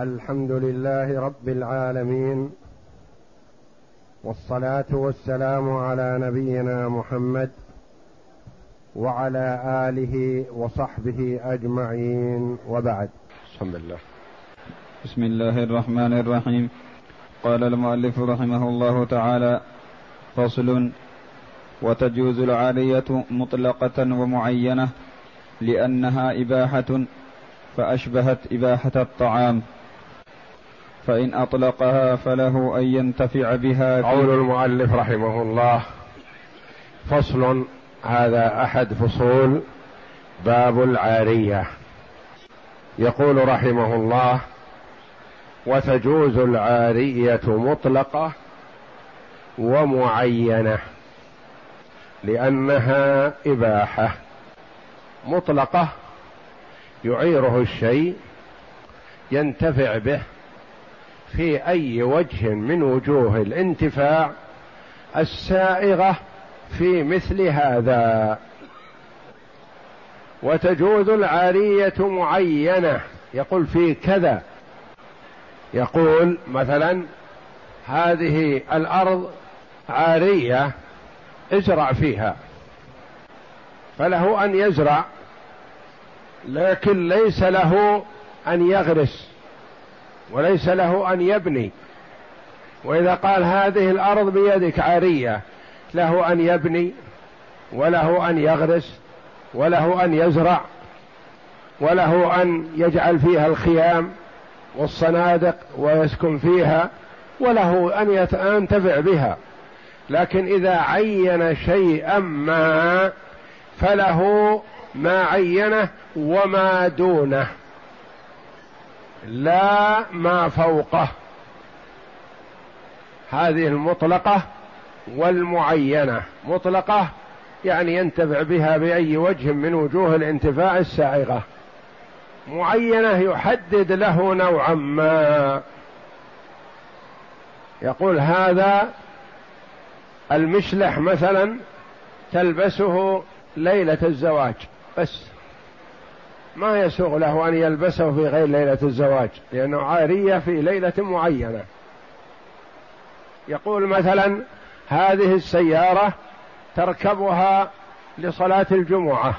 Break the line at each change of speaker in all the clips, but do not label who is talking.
الحمد لله رب العالمين والصلاة والسلام على نبينا محمد وعلى آله وصحبه أجمعين وبعد. بسم الله
بسم الله الرحمن الرحيم. قال المؤلف رحمه الله تعالى فصل وتجوز العاريه مطلقة ومعينة لأنها إباحة فأشبهت إباحة الطعام. فإن أطلقها فله أن ينتفع بها
قول المؤلف رحمه الله فصل هذا أحد فصول باب العارية. يقول رحمه الله وتجوز العارية مطلقة ومعينة لأنها إباحة. مطلقة يعيره الشيء ينتفع به في أي وجه من وجوه الانتفاع السائغة في مثل هذا. وتجوز العارية معينة. يقول في كذا. يقول مثلا هذه الأرض عارية ازرع فيها. فله أن يزرع لكن ليس له أن يغرس. وليس له أن يبني. وإذا قال هذه الأرض بيدك عارية له أن يبني وله أن يغرس وله أن يزرع وله أن يجعل فيها الخيام والصنادق ويسكن فيها وله أن ينتفع بها. لكن إذا عين شيئا ما فله ما عينه وما دونه. لا ما فوقه. هذه المطلقة والمعينة. مطلقة يعني ينتفع بها بأي وجه من وجوه الانتفاع السائغة. معينة يحدد له نوعا ما. يقول هذا المشلح مثلا تلبسه ليلة الزواج. بس. ما يسوغ له أن يلبسه في غير ليلة الزواج لأنه عارية في ليلة معينة. يقول مثلا هذه السيارة تركبها لصلاة الجمعة.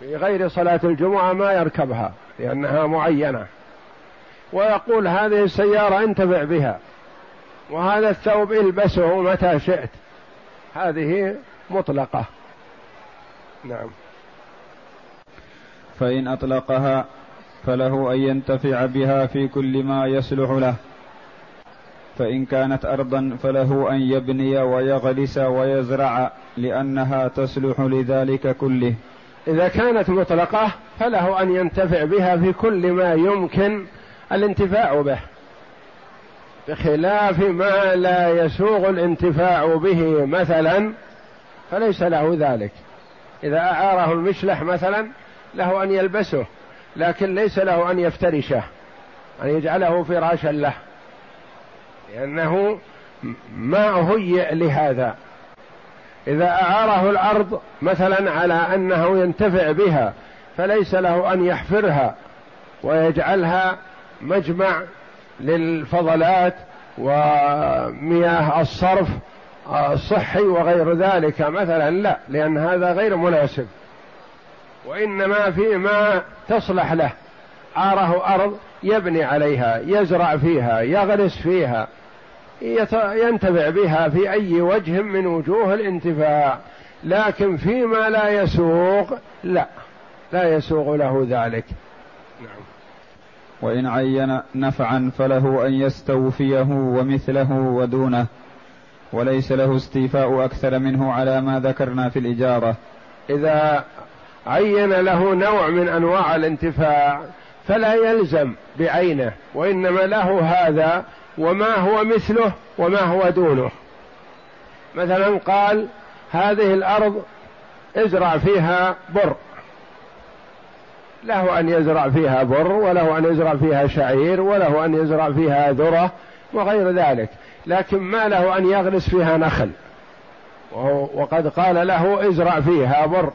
في غير صلاة الجمعة ما يركبها لأنها معينة. ويقول هذه السيارة انتفع بها. وهذا الثوب البسه متى شئت. هذه مطلقة. نعم.
فإن أطلقها فله أن ينتفع بها في كل ما يصلح له. فإن كانت أرضا فله أن يبني ويغرس ويزرع لأنها تصلح لذلك كله.
إذا كانت مطلقة فله أن ينتفع بها في كل ما يمكن الانتفاع به. بخلاف ما لا يسوغ الانتفاع به مثلا فليس له ذلك. إذا أعاره المشلح مثلا له أن يلبسه لكن ليس له أن يفترشه أن يجعله فراشا له. لأنه ما هيئ لهذا. إذا أعاره الأرض مثلا على أنه ينتفع بها فليس له أن يحفرها ويجعلها مجمع للفضلات ومياه الصرف الصحي وغير ذلك. مثلا لا لأن هذا غير مناسب. وإنما فيما تصلح له. عاره أرض يبني عليها يزرع فيها يغرس فيها ينتفع بها في أي وجه من وجوه الانتفاع. لكن فيما لا يسوق لا لا يسوق له ذلك. نعم.
وإن عين نفعا فله أن يستوفيه ومثله ودونه. وليس له استيفاء أكثر منه على ما ذكرنا في الإجارة.
إذا عين له نوع من أنواع الانتفاع فلا يلزم بعينه وإنما له هذا وما هو مثله وما هو دونه. مثلا قال هذه الأرض ازرع فيها بر. له أن يزرع فيها بر وله أن يزرع فيها شعير وله أن يزرع فيها ذرة وغير ذلك. لكن ما له أن يغرس فيها نخل. وقد قال له ازرع فيها بر.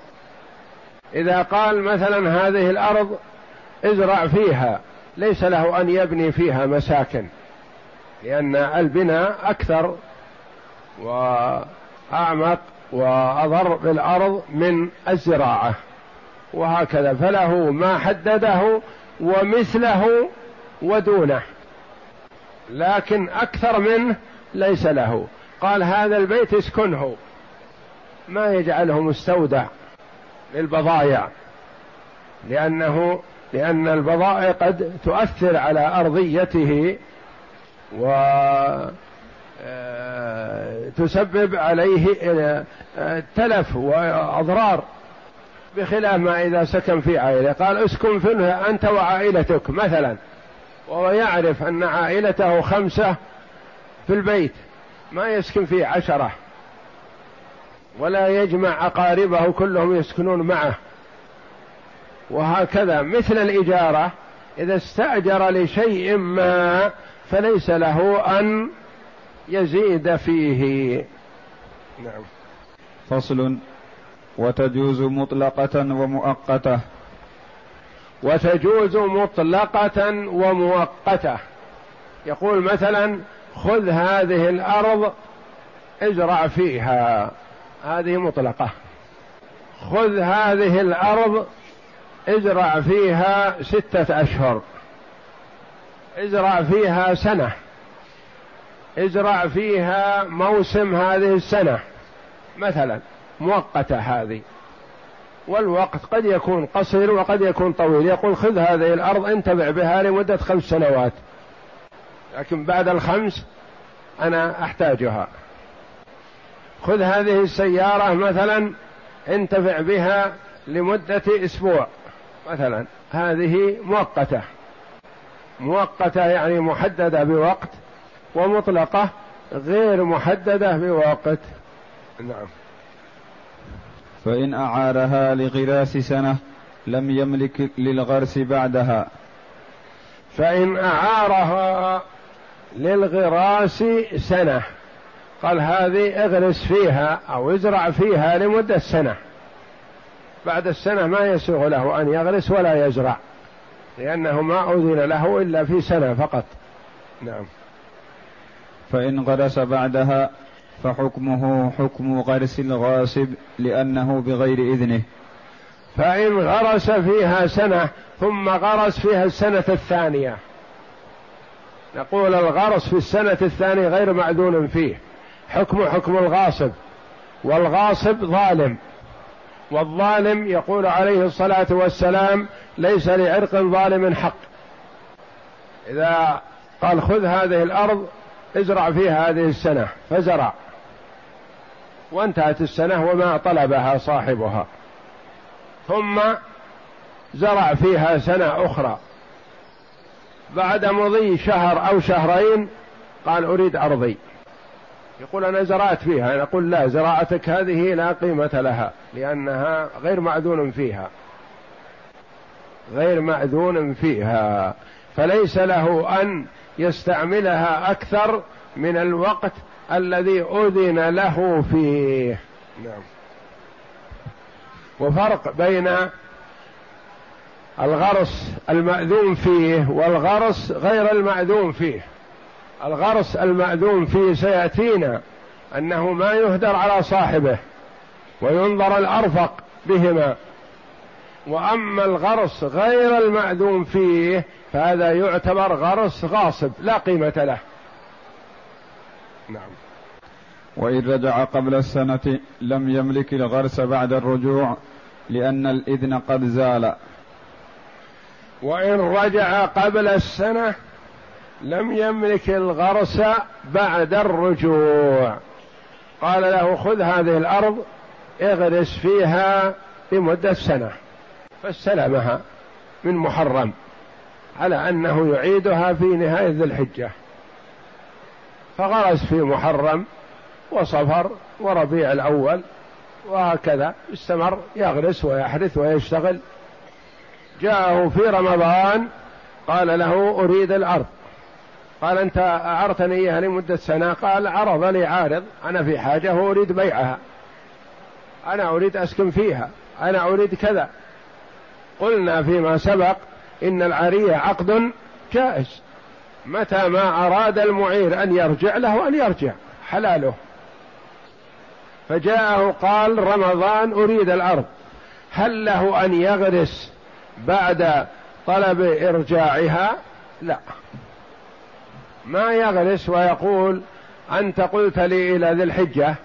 إذا قال مثلا هذه الأرض ازرع فيها ليس له أن يبني فيها مساكن لأن البناء أكثر وأعمق وأضر بالارض من الزراعة وهكذا. فله ما حدده ومثله ودونه لكن أكثر منه ليس له. قال هذا البيت اسكنه ما يجعله مستودع. للبضائع. لأنه لأن البضائع قد تؤثر على أرضيته و آه، تسبب عليه آه، تلف وأضرار. بخلاف ما إذا سكن في عائلة قال اسكن فيها أنت وعائلتك مثلا. وهو يعرف أن عائلته خمسة في البيت ما يسكن فيه عشرة. ولا يجمع أقاربه كلهم يسكنون معه. وهكذا مثل الإجارة إذا استأجر لشيء ما فليس له أن يزيد فيه.
نعم. فصل. وتجوز مطلقة ومؤقتة.
وتجوز مطلقة ومؤقتة. يقول مثلا خذ هذه الأرض ازرع فيها. هذه مطلقة. خذ هذه الأرض ازرع فيها ستة أشهر. ازرع فيها سنة. ازرع فيها موسم هذه السنة. مثلا مؤقتة هذه. والوقت قد يكون قصير وقد يكون طويل. يقول خذ هذه الأرض انتفع بها لمدة خمس سنوات. لكن بعد الخمس أنا أحتاجها. خذ هذه السيارة مثلا انتفع بها لمدة أسبوع. مثلا هذه مؤقتة. مؤقتة يعني محددة بوقت ومطلقة غير محددة بوقت. نعم.
فإن أعارها لغراس سنة لم يملك للغرس بعدها.
فإن أعارها للغراس سنة. قال هذه اغرس فيها أو ازرع فيها لمدة سنة. بعد السنة ما يسوغ له أن يغرس ولا يزرع لأنه ما أذن له إلا في سنة فقط. نعم.
فإن غرس بعدها فحكمه حكم غرس الغاصب لأنه بغير إذنه.
فإن غرس فيها سنة ثم غرس فيها السنة الثانية. نقول الغرس في السنة الثانية غير معدون فيه. حكم حكم الغاصب والغاصب ظالم. والظالم يقول عليه الصلاة والسلام ليس لعرق ظالم حق. إذا قال خذ هذه الأرض ازرع فيها هذه السنة فزرع. وانتهت السنة وما طلبها صاحبها. ثم زرع فيها سنة أخرى. بعد مضي شهر أو شهرين قال أريد أرضي. يقول أنا زرعت فيها نقول لا زراعتك هذه لا قيمة لها لأنها غير معدون فيها. غير مأذون فيها. فليس له أن يستعملها أكثر من الوقت الذي أذن له فيه. نعم. وفرق بين الغرس المأذون فيه والغرس غير المأذون فيه. الغرس المأذون فيه سيأتينا أنه ما يهدر على صاحبه وينظر الأرفق بهما. وأما الغرس غير المأذون فيه فهذا يعتبر غرس غاصب لا قيمة له.
نعم. وإن رجع قبل السنة لم يملك الغرس بعد الرجوع لأن الإذن قد زال.
وإن رجع قبل السنة لم يملك الغرس بعد الرجوع. قال له خذ هذه الأرض اغرس فيها لمدة سنة. فاستلمها من محرم على أنه يعيدها في نهاية ذي الحجة. فغرس في محرم وصفر وربيع الأول وهكذا استمر يغرس ويحرث ويشتغل. جاءه في رمضان قال له أريد الأرض. قال أنت أعرتني إياها لمدة سنة. قال عرض لي عارض. أنا في حاجة وأريد بيعها. أنا أريد أسكن فيها. أنا أريد كذا. قلنا فيما سبق إن العارية عقد جائز. متى ما أراد المعير أن يرجع له أن يرجع. حلاله. فجاءه قال رمضان أريد الأرض هل له أن يغرس بعد طلب إرجاعها؟ لا. ما يغرس ويقول أنت قلت لي إلى ذي الحجة.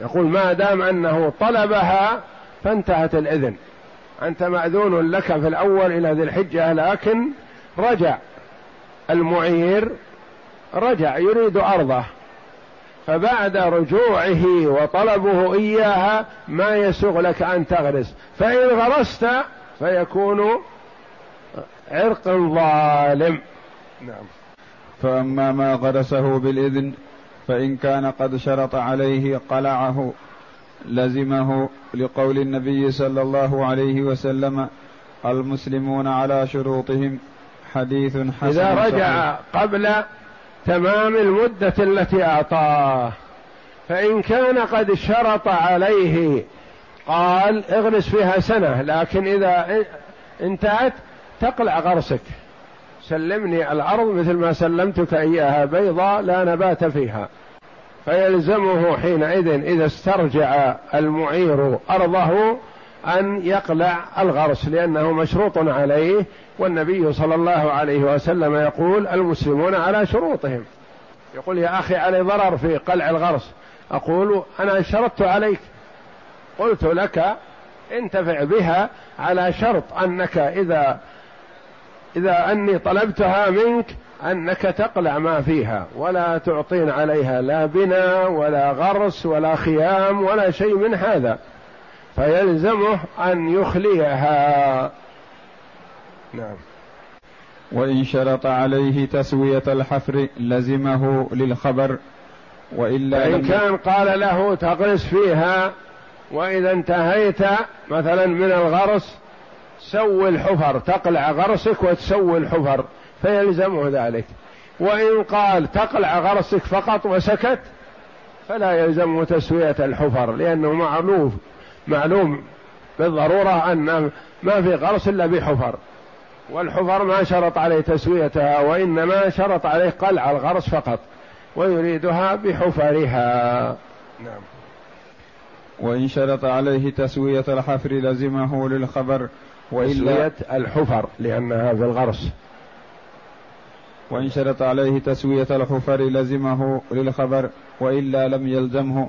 يقول ما دام أنه طلبها فانتهت الإذن. أنت مأذون لك في الأول إلى ذي الحجة لكن رجع. المعير رجع يريد أرضه. فبعد رجوعه وطلبه إياها ما يسوغ لك أن تغرس. فإن غرست فيكون عرق ظالم. نعم.
فأما ما غرسه بالإذن فإن كان قد شرط عليه قلعه لزمه لقول النبي صلى الله عليه وسلم المسلمون على شروطهم حديث حسن
إذا رجع صحيح. قبل تمام المدة التي أعطاه فإن كان قد شرط عليه قال اغرس فيها سنة لكن إذا انتهت تقلع غرسك سلمني الأرض مثل ما سلمتك إياها بيضاء لا نبات فيها. فيلزمه حينئذ إذا استرجع المعير أرضه أن يقلع الغرس لأنه مشروط عليه والنبي صلى الله عليه وسلم يقول المسلمون على شروطهم. يقول يا أخي علي ضرر في قلع الغرس. أقول أنا شرطت عليك. قلت لك انتفع بها على شرط أنك إذا إذا أني طلبتها منك أنك تقلع ما فيها ولا تعطين عليها لا بنا ولا غرس ولا خيام ولا شيء من هذا. فيلزمه أن يخليها.
نعم. وإن شرط عليه تسوية الحفر لزمه للخبر
وإلا فإن كان قال له تغرس فيها وإذا انتهيت مثلا من الغرس سوي الحفر تقلع غرسك وتسوي الحفر فيلزمه ذلك. وإن قال تقلع غرسك فقط وسكت فلا يلزمه تسوية الحفر لأنه معروف معلوم بالضرورة أن ما في غرس إلا بحفر. والحفر ما شرط عليه تسويتها وإنما شرط عليه قلع الغرس فقط ويريدها بحفرها. نعم.
وإن شرط عليه تسوية الحفر لزمه للخبر
وإلا الحفر لأنها في الغرس.
وإن شرط عليه تسوية الحفر لزمه للخبر وإلا لم يلزمه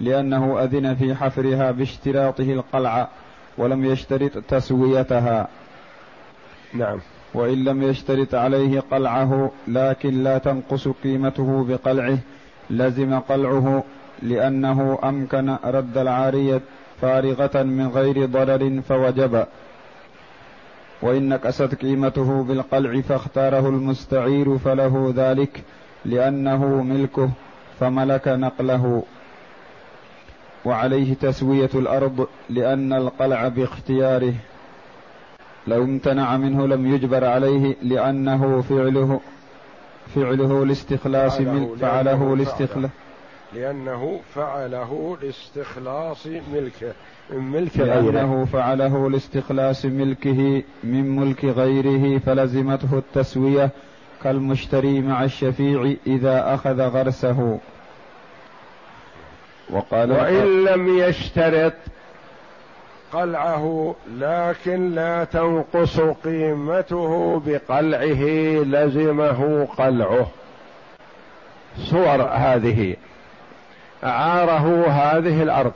لأنه أذن في حفرها باشتراطه القلع ولم يشترط تسويتها.
نعم.
وإن لم يشترط عليه قلعه لكن لا تنقص قيمته بقلعه لزم قلعه لأنه أمكن رد العارية فارغة من غير ضرر فوجب. وإن نقصت قيمته بالقلع فاختاره المستعير فله ذلك لأنه ملكه فملك نقله. وعليه تسوية الأرض لأن القلع باختياره. لو امتنع منه لم يجبر عليه لأنه فعله فعله لاستخلاص من فعله لاستخلاص
لأنه فعله لاستخلاص ملكه من
ملك غيره. لأنه فعله لاستخلاص ملكه من ملك غيره فلزمته التسوية كالمشتري مع الشفيع إذا أخذ غرسه.
وقال وإن لم يشترط قلعه لكن لا تنقص قيمته بقلعه لزمه قلعه. صور هذه. أعاره هذه الأرض.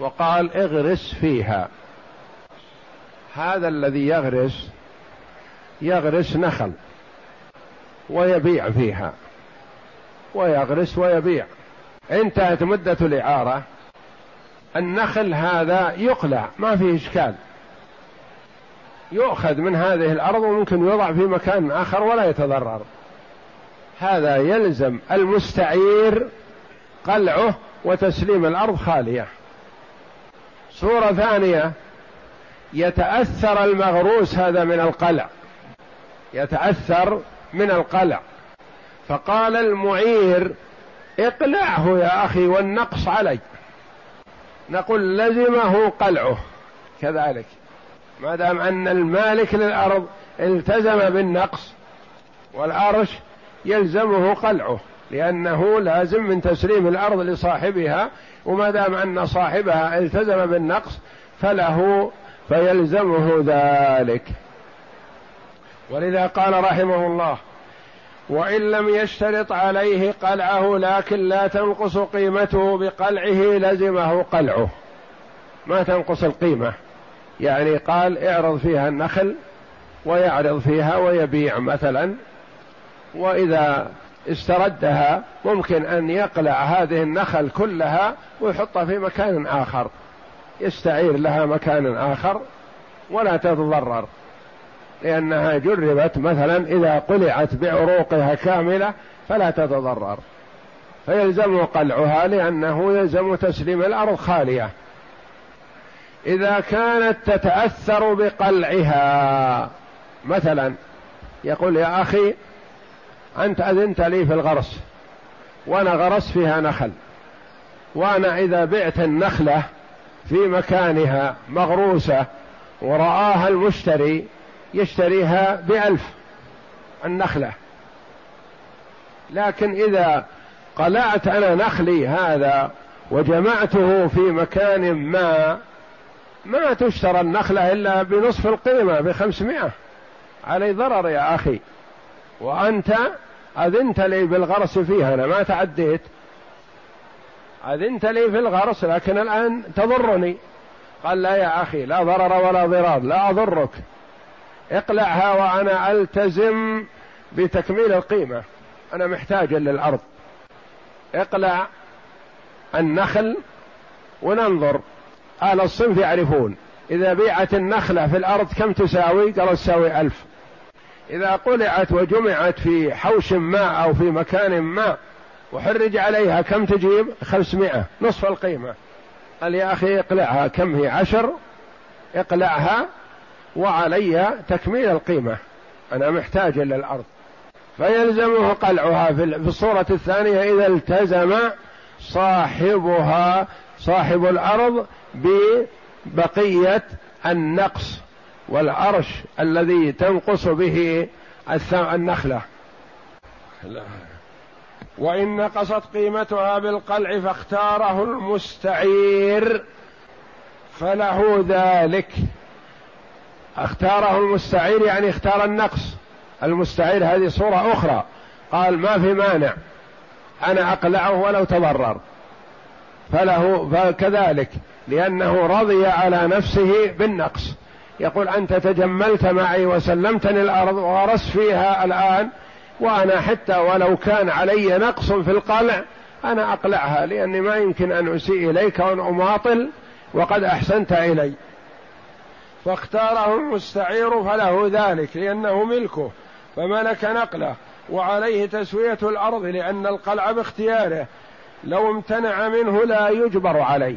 وقال اغرس فيها. هذا الذي يغرس يغرس نخل ويبيع فيها. ويغرس ويبيع. انتهت مدة الإعارة. النخل هذا يقلع ما فيه إشكال. يؤخذ من هذه الأرض وممكن يوضع في مكان آخر ولا يتضرر. هذا يلزم المستعير قلعه وتسليم الأرض خالية. صورة ثانية. يتأثر المغروس هذا من القلع. يتأثر من القلع. فقال المعير اقلعه يا أخي والنقص علي. نقول لزمه قلعه. كذلك. ما دام أن المالك للأرض التزم بالنقص والعرش يلزمه قلعه. لأنه لازم من تسليم الأرض لصاحبها وما دام أن صاحبها التزم بالنقص فله فيلزمه ذلك. ولذا قال رحمه الله وإن لم يشترط عليه قلعه لكن لا تنقص قيمته بقلعه لزمه قلعه. ما تنقص القيمة. يعني قال اعرض فيها النخل ويعرض فيها ويبيع مثلا وإذا استردها ممكن أن يقلع هذه النخل كلها ويحطها في مكان آخر. يستعير لها مكان آخر ولا تتضرر لأنها جربت مثلا إذا قلعت بعروقها كاملة فلا تتضرر. فيلزم قلعها لأنه يلزم تسليم الأرض خالية. إذا كانت تتأثر بقلعها مثلا يقول يا أخي أنت أذنت لي في الغرس وأنا غرست فيها نخل وأنا إذا بعت النخلة في مكانها مغروسة ورآها المشتري يشتريها بألف النخلة. لكن إذا قلعت أنا نخلي هذا وجمعته في مكان ما ما تشترى النخلة إلا بنصف القيمة بخمسمائة. علي ضرر يا أخي. وأنت أذنت لي بالغرس فيها أنا ما تعديت. أذنت لي في الغرس لكن الآن تضرني. قال لا يا أخي لا ضرر ولا ضرار لا أضرك. اقلعها وأنا ألتزم بتكميل القيمة. أنا محتاج للأرض. اقلع النخل وننظر. أهل الصنف يعرفون إذا بيعت النخلة في الأرض كم تساوي؟ قالوا تساوي ألف. إذا قلعت وجمعت في حوش ما أو في مكان ما وحرج عليها كم تجيب؟ خمسمائة نصف القيمة. قال يا أخي اقلعها كم هي؟ عشر؟ اقلعها وعلي تكميل القيمة. أنا محتاج إلى الأرض. فيلزمه قلعها في الصورة الثانية إذا التزم صاحبها صاحب الأرض ببقية النقص. والعرش الذي تنقص به النخلة. وإن نقصت قيمتها بالقلع فاختاره المستعير فله ذلك. اختاره المستعير يعني اختار النقص. المستعير هذه صورة أخرى. قال ما في مانع. أنا أقلعه ولو تضرر. فله فكذلك. لأنه رضي على نفسه بالنقص. يقول أنت تجملت معي وسلمتني الأرض وغرست فيها الآن وأنا حتى ولو كان علي نقص في القلع أنا أقلعها لأني ما يمكن أن أسيء إليك وأن أماطل وقد أحسنت إلي. فاختاره المستعير فله ذلك لأنه ملكه فملك نقله وعليه تسوية الأرض لأن القلع باختياره. لو امتنع منه لا يجبر عليه.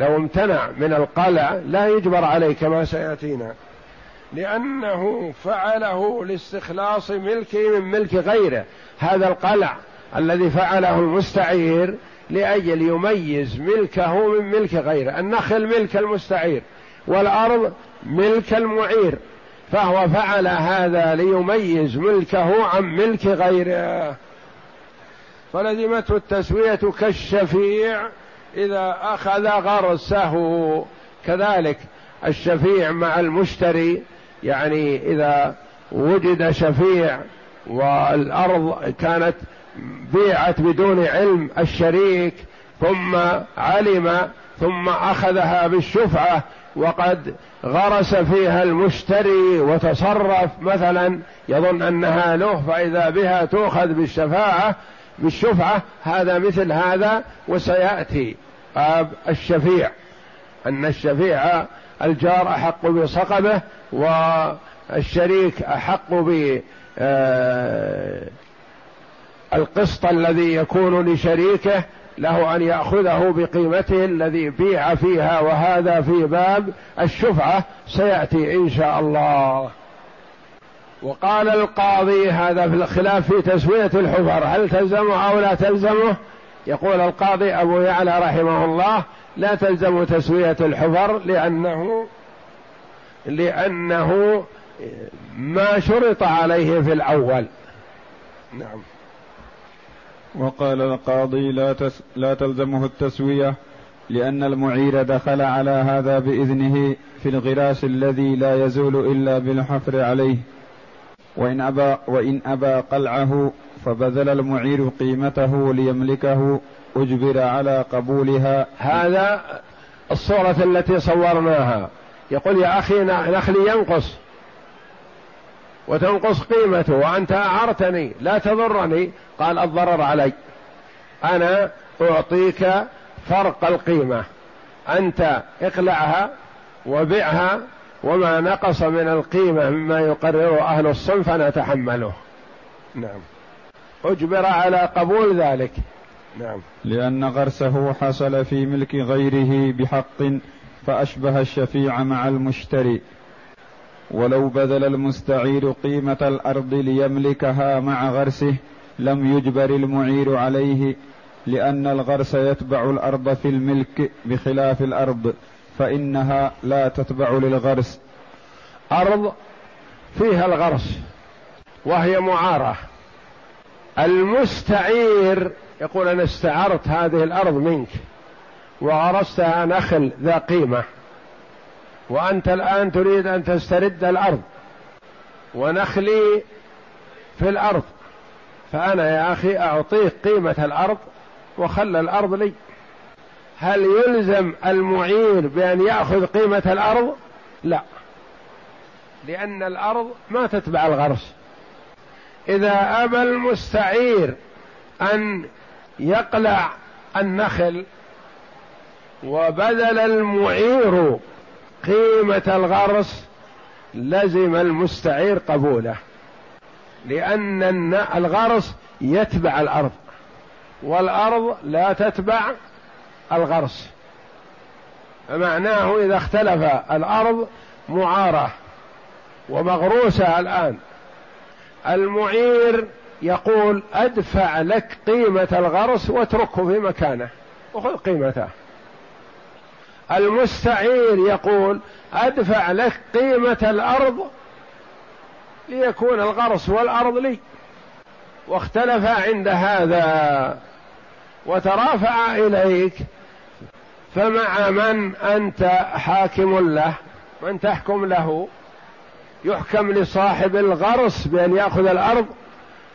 لو امتنع من القلع لا يجبر عليه كما سيأتينا. لأنه فعله لاستخلاص ملكه من ملك غيره. هذا القلع الذي فعله المستعير لأجل يميز ملكه من ملك غيره. النخل ملك المستعير والأرض ملك المعير. فهو فعل هذا ليميز ملكه عن ملك غيره. فلزمته التسوية كالشفيع إذا أخذ غرسه كذلك الشفيع مع المشتري يعني إذا وجد شفيع والأرض كانت بيعت بدون علم الشريك ثم علم ثم أخذها بالشفعة وقد غرس فيها المشتري وتصرف مثلا يظن أنها له فإذا بها تؤخذ بالشفاعة بالشفعة هذا مثل هذا وسيأتي. باب الشفيع أن الشفيع الجار أحق بصقبه والشريك أحق ب آه، القسط الذي يكون لشريكه له أن يأخذه بقيمته الذي بيع فيها وهذا في باب الشفعة. سيأتي إن شاء الله. وقال القاضي هذا في الخلاف في تسوية الحفر هل تلزمه أو لا تلزمه؟ يقول القاضي أبو يعلى رحمه الله لا تلزم تسوية الحفر لأنه لأنه ما شرط عليه في الأول. نعم.
وقال القاضي لا, تس لا تلزمه التسوية لأن المعير دخل على هذا بإذنه في الغراس الذي لا يزول إلا بالحفر عليه. وإن أبى وإن أبى قلعه فبذل المعير قيمته ليملكه أجبر على قبولها.
هذا الصورة التي صورناها. يقول يا أخي نخلي ينقص. وتنقص قيمته. وأنت أعرتني. لا تضرني. قال الضرر علي. أنا أعطيك فرق القيمة. أنت اقلعها وبعها وما نقص من القيمة مما يقرره أهل الصنف نتحمله نعم. أجبر على قبول ذلك. نعم.
لأن غرسه حصل في ملك غيره بحق فأشبه الشفيع مع المشتري. ولو بذل المستعير قيمة الأرض ليملكها مع غرسه لم يجبر المعير عليه لأن الغرس يتبع الأرض في الملك بخلاف الأرض. فإنها لا تتبع للغرس.
أرض فيها الغرس وهي معارة. المستعير يقول أنا استعرت هذه الأرض منك وغرستها نخل ذا قيمة وأنت الآن تريد أن تسترد الأرض ونخلي في الأرض. فأنا يا أخي أعطيك قيمة الأرض وخلى الأرض لي. هل يلزم المعير بأن يأخذ قيمة الأرض؟ لا. لأن الأرض ما تتبع الغرس. إذا أبى المستعير أن يقلع النخل وبذل المعير قيمة الغرس لزم المستعير قبوله. لأن الغرس يتبع الأرض والأرض لا تتبع الغرس. فمعناه إذا اختلف الأرض معارة ومغروسة الآن. المعير يقول أدفع لك قيمة الغرس واتركه في مكانه. وخذ قيمته. المستعير يقول أدفع لك قيمة الأرض ليكون الغرس والأرض لي. واختلف عند هذا. وترافع إليك فمع من أنت حاكم له من تحكم له؟ يحكم لصاحب الغرس بأن يأخذ الأرض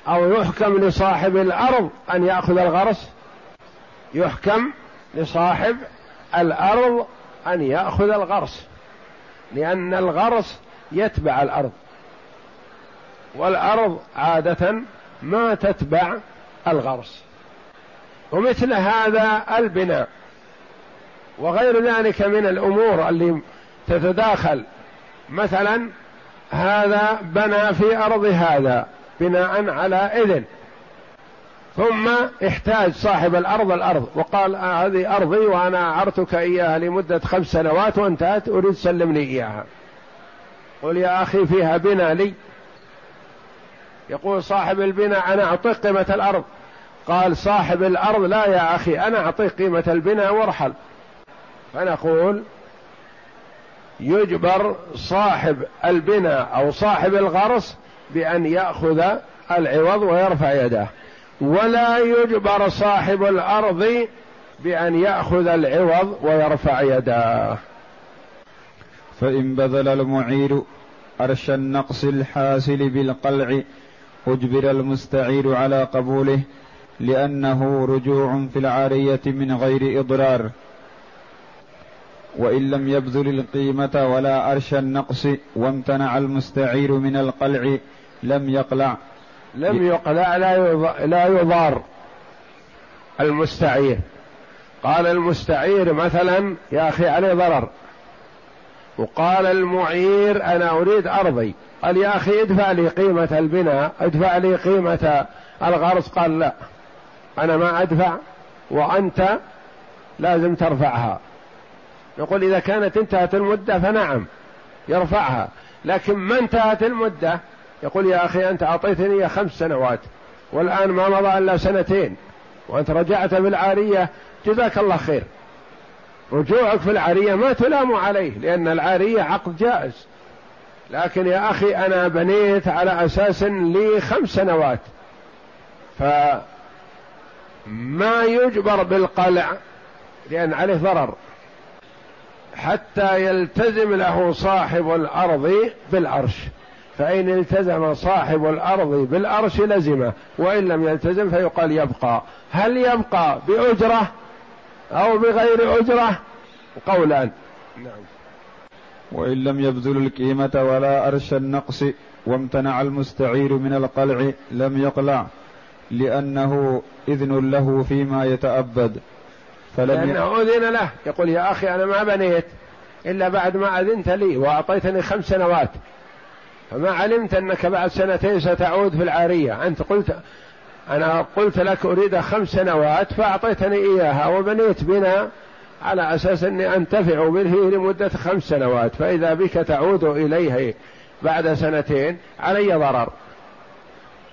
أو يحكم لصاحب الأرض أن يأخذ الغرس؟ يحكم لصاحب الأرض أن يأخذ الغرس لأن الغرس يتبع الأرض. والأرض عادة ما تتبع الغرس. ومثل هذا البناء. وغير ذلك من الأمور اللي تتداخل. مثلا هذا بنى في أرض هذا بناء على إذن. ثم احتاج صاحب الأرض الأرض وقال آه هذه أرضي وأنا اعرتك إياها لمدة خمس سنوات وانتهت أريد تسلمني إياها. قل يا أخي فيها بناء لي. يقول صاحب البناء أنا أعطيك قيمة الأرض. قال صاحب الأرض لا يا أخي أنا أعطيك قيمة البناء وارحل. فنقول يجبر صاحب البناء أو صاحب الغرس بأن يأخذ العوض ويرفع يده. ولا يجبر صاحب الأرض بأن يأخذ العوض ويرفع يداه
فإن بذل المعير أرش النقص الحاصل بالقلع أجبر المستعير على قبوله لأنه رجوع في العارية من غير إضرار. وإن لم يبذل القيمة ولا أرش النقص وامتنع المستعير من القلع لم يقلع.
لم يقلع لا يضار المستعير. قال المستعير مثلا يا أخي عليه ضرر. وقال المعير أنا أريد أرضي. قال يا أخي ادفع لي قيمة البناء ادفع لي قيمة الغرس. قال لا أنا ما أدفع وأنت لازم ترفعها. نقول إذا كانت انتهت المدة فنعم يرفعها. لكن ما انتهت المدة؟ يقول يا أخي أنت أعطيتني خمس سنوات والآن ما مضى إلا سنتين وأنت رجعت بالعارية جزاك الله خير. رجوعك في العارية ما تلام عليه لأن العارية عقد جائز. لكن يا أخي أنا بنيت على أساس لي خمس سنوات. فما يجبر بالقلع لأن عليه ضرر. حتى يلتزم له صاحب الأرض بالعرش. فإن التزم صاحب الأرض بالأرش لزمه وإن لم يلتزم فيقال يبقى. هل يبقى بأجرة أو بغير أجرة؟ قولان. نعم.
وإن لم يبذل القيمة ولا أرش النقص وامتنع المستعير من القلع لم يقلع لأنه إذن له فيما يتأبد.
فلم لأنه أذن له. يقول يا أخي أنا ما بنيت إلا بعد ما أذنت لي وأعطيتني خمس سنوات. فما علمت أنك بعد سنتين ستعود في العارية. أنت قلت أنا قلت لك أريد خمس سنوات فأعطيتني إياها وبنيت بنا على أساس أني أنتفع به لمدة خمس سنوات. فإذا بك تعود إليه بعد سنتين علي ضرر.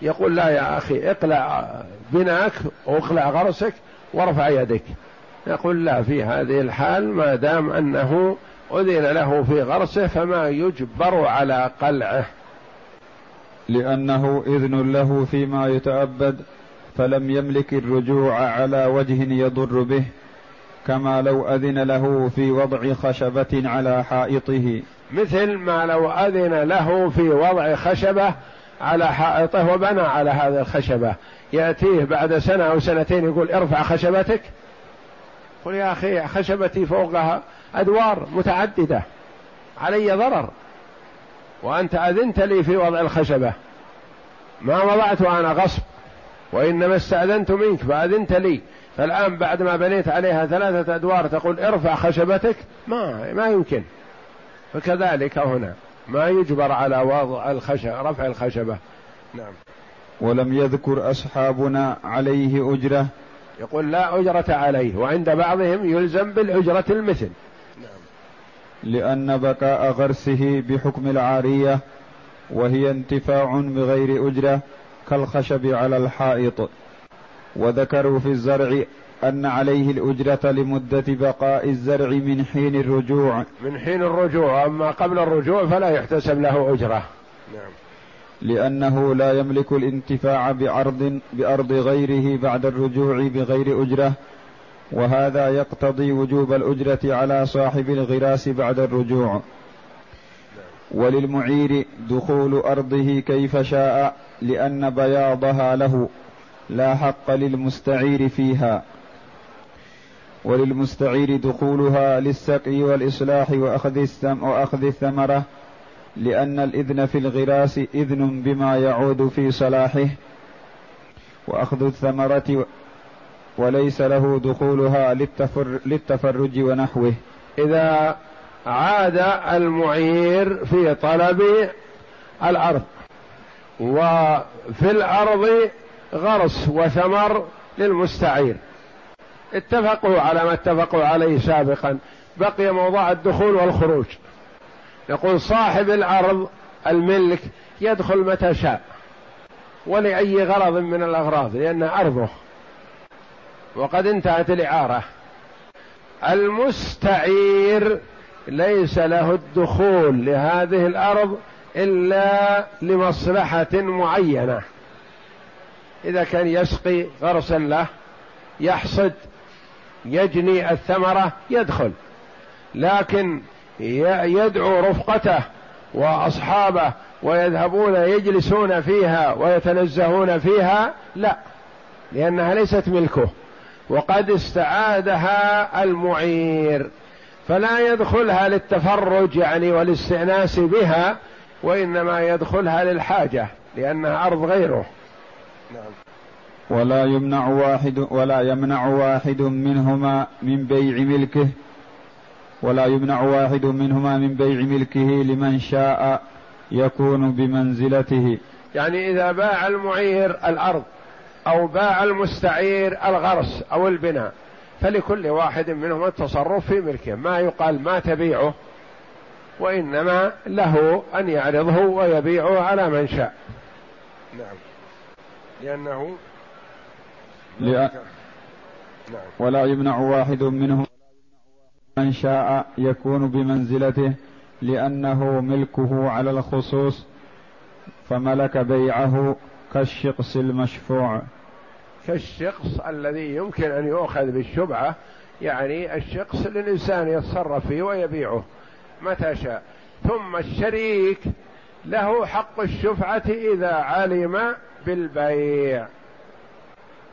يقول لا يا أخي اقلع بناك واقلع غرسك وارفع يدك. يقول لا في هذه الحال ما دام أنه أذن له في غرسه فما يجبر على قلعه.
لأنه إذن له فيما يتأبد فلم يملك الرجوع على وجه يضر به كما لو أذن له في وضع خشبة على حائطه.
مثل ما لو أذن له في وضع خشبة على حائطه وبنى على هذه الخشبة. يأتيه بعد سنة أو سنتين يقول ارفع خشبتك قل يا أخي خشبتي فوقها أدوار متعددة. علي ضرر. وأنت أذنت لي في وضع الخشبة. ما وضعت أنا غصب. وإنما استأذنت منك فأذنت لي. فالآن بعد ما بنيت عليها ثلاثة أدوار تقول ارفع خشبتك. ما ما يمكن. فكذلك هنا. ما يجبر على وضع الخشبة رفع الخشبة.
نعم. ولم يذكر أصحابنا عليه أجرة.
يقول لا أجرة عليه وعند بعضهم يلزم بالأجرة المثل. نعم
لأن بقاء غرسه بحكم العارية وهي انتفاع بغير أجرة كالخشب على الحائط. وذكروا في الزرع أن عليه الأجرة لمدة بقاء الزرع من حين الرجوع.
من حين الرجوع أما قبل الرجوع فلا يحتسب له أجرة. نعم.
لأنه لا يملك الانتفاع بعرض بأرض غيره بعد الرجوع بغير أجرة وهذا يقتضي وجوب الأجرة على صاحب الغراس بعد الرجوع. وللمعير دخول أرضه كيف شاء لأن بياضها له لا حق للمستعير فيها. وللمستعير دخولها للسقي والإصلاح وأخذ الثم وأخذ الثمرة لأن الإذن في الغراس إذن بما يعود في صلاحه وأخذ الثمرة وليس له دخولها للتفر للتفرج ونحوه.
إذا عاد المعير في طلب الأرض وفي الأرض غرس وثمر للمستعير. اتفقوا على ما اتفقوا عليه سابقا. بقي موضوع الدخول والخروج. يقول صاحب الأرض الملك يدخل متى شاء ولأي غرض من الأغراض لأن أرضه. وقد انتهت الإعارة. المستعير ليس له الدخول لهذه الأرض إلا لمصلحة معينة. إذا كان يسقي غرسا له يحصد يجني الثمرة يدخل. لكن يدعو رفقته وأصحابه ويذهبون يجلسون فيها ويتنزهون فيها؟ لا لأنها ليست ملكه. وقد استعادها المعير فلا يدخلها للتفرج يعني والاستئناس بها وإنما يدخلها للحاجة لأنها أرض غيره.
نعم. ولا يمنع واحد ولا يمنع واحد منهما من بيع ملكه ولا يمنع واحد منهما من بيع ملكه لمن شاء يكون بمنزلته.
يعني إذا باع المعير الأرض أو باع المستعير الغرس أو البناء فلكل واحد منهما التصرف في ملكه. ما يقال ما تبيعه وإنما له أن يعرضه ويبيعه على من شاء. نعم. لأنه
لأ... نعم. ولا يمنع واحد منهم من شاء يكون بمنزلته لأنه ملكه على الخصوص فملك بيعه كالشقص المشفوع.
كالشقص الذي يمكن أن يؤخذ بالشبعة يعني الشقص للإنسان يتصرف فيه ويبيعه متى شاء. ثم الشريك له حق الشفعة إذا علم بالبيع.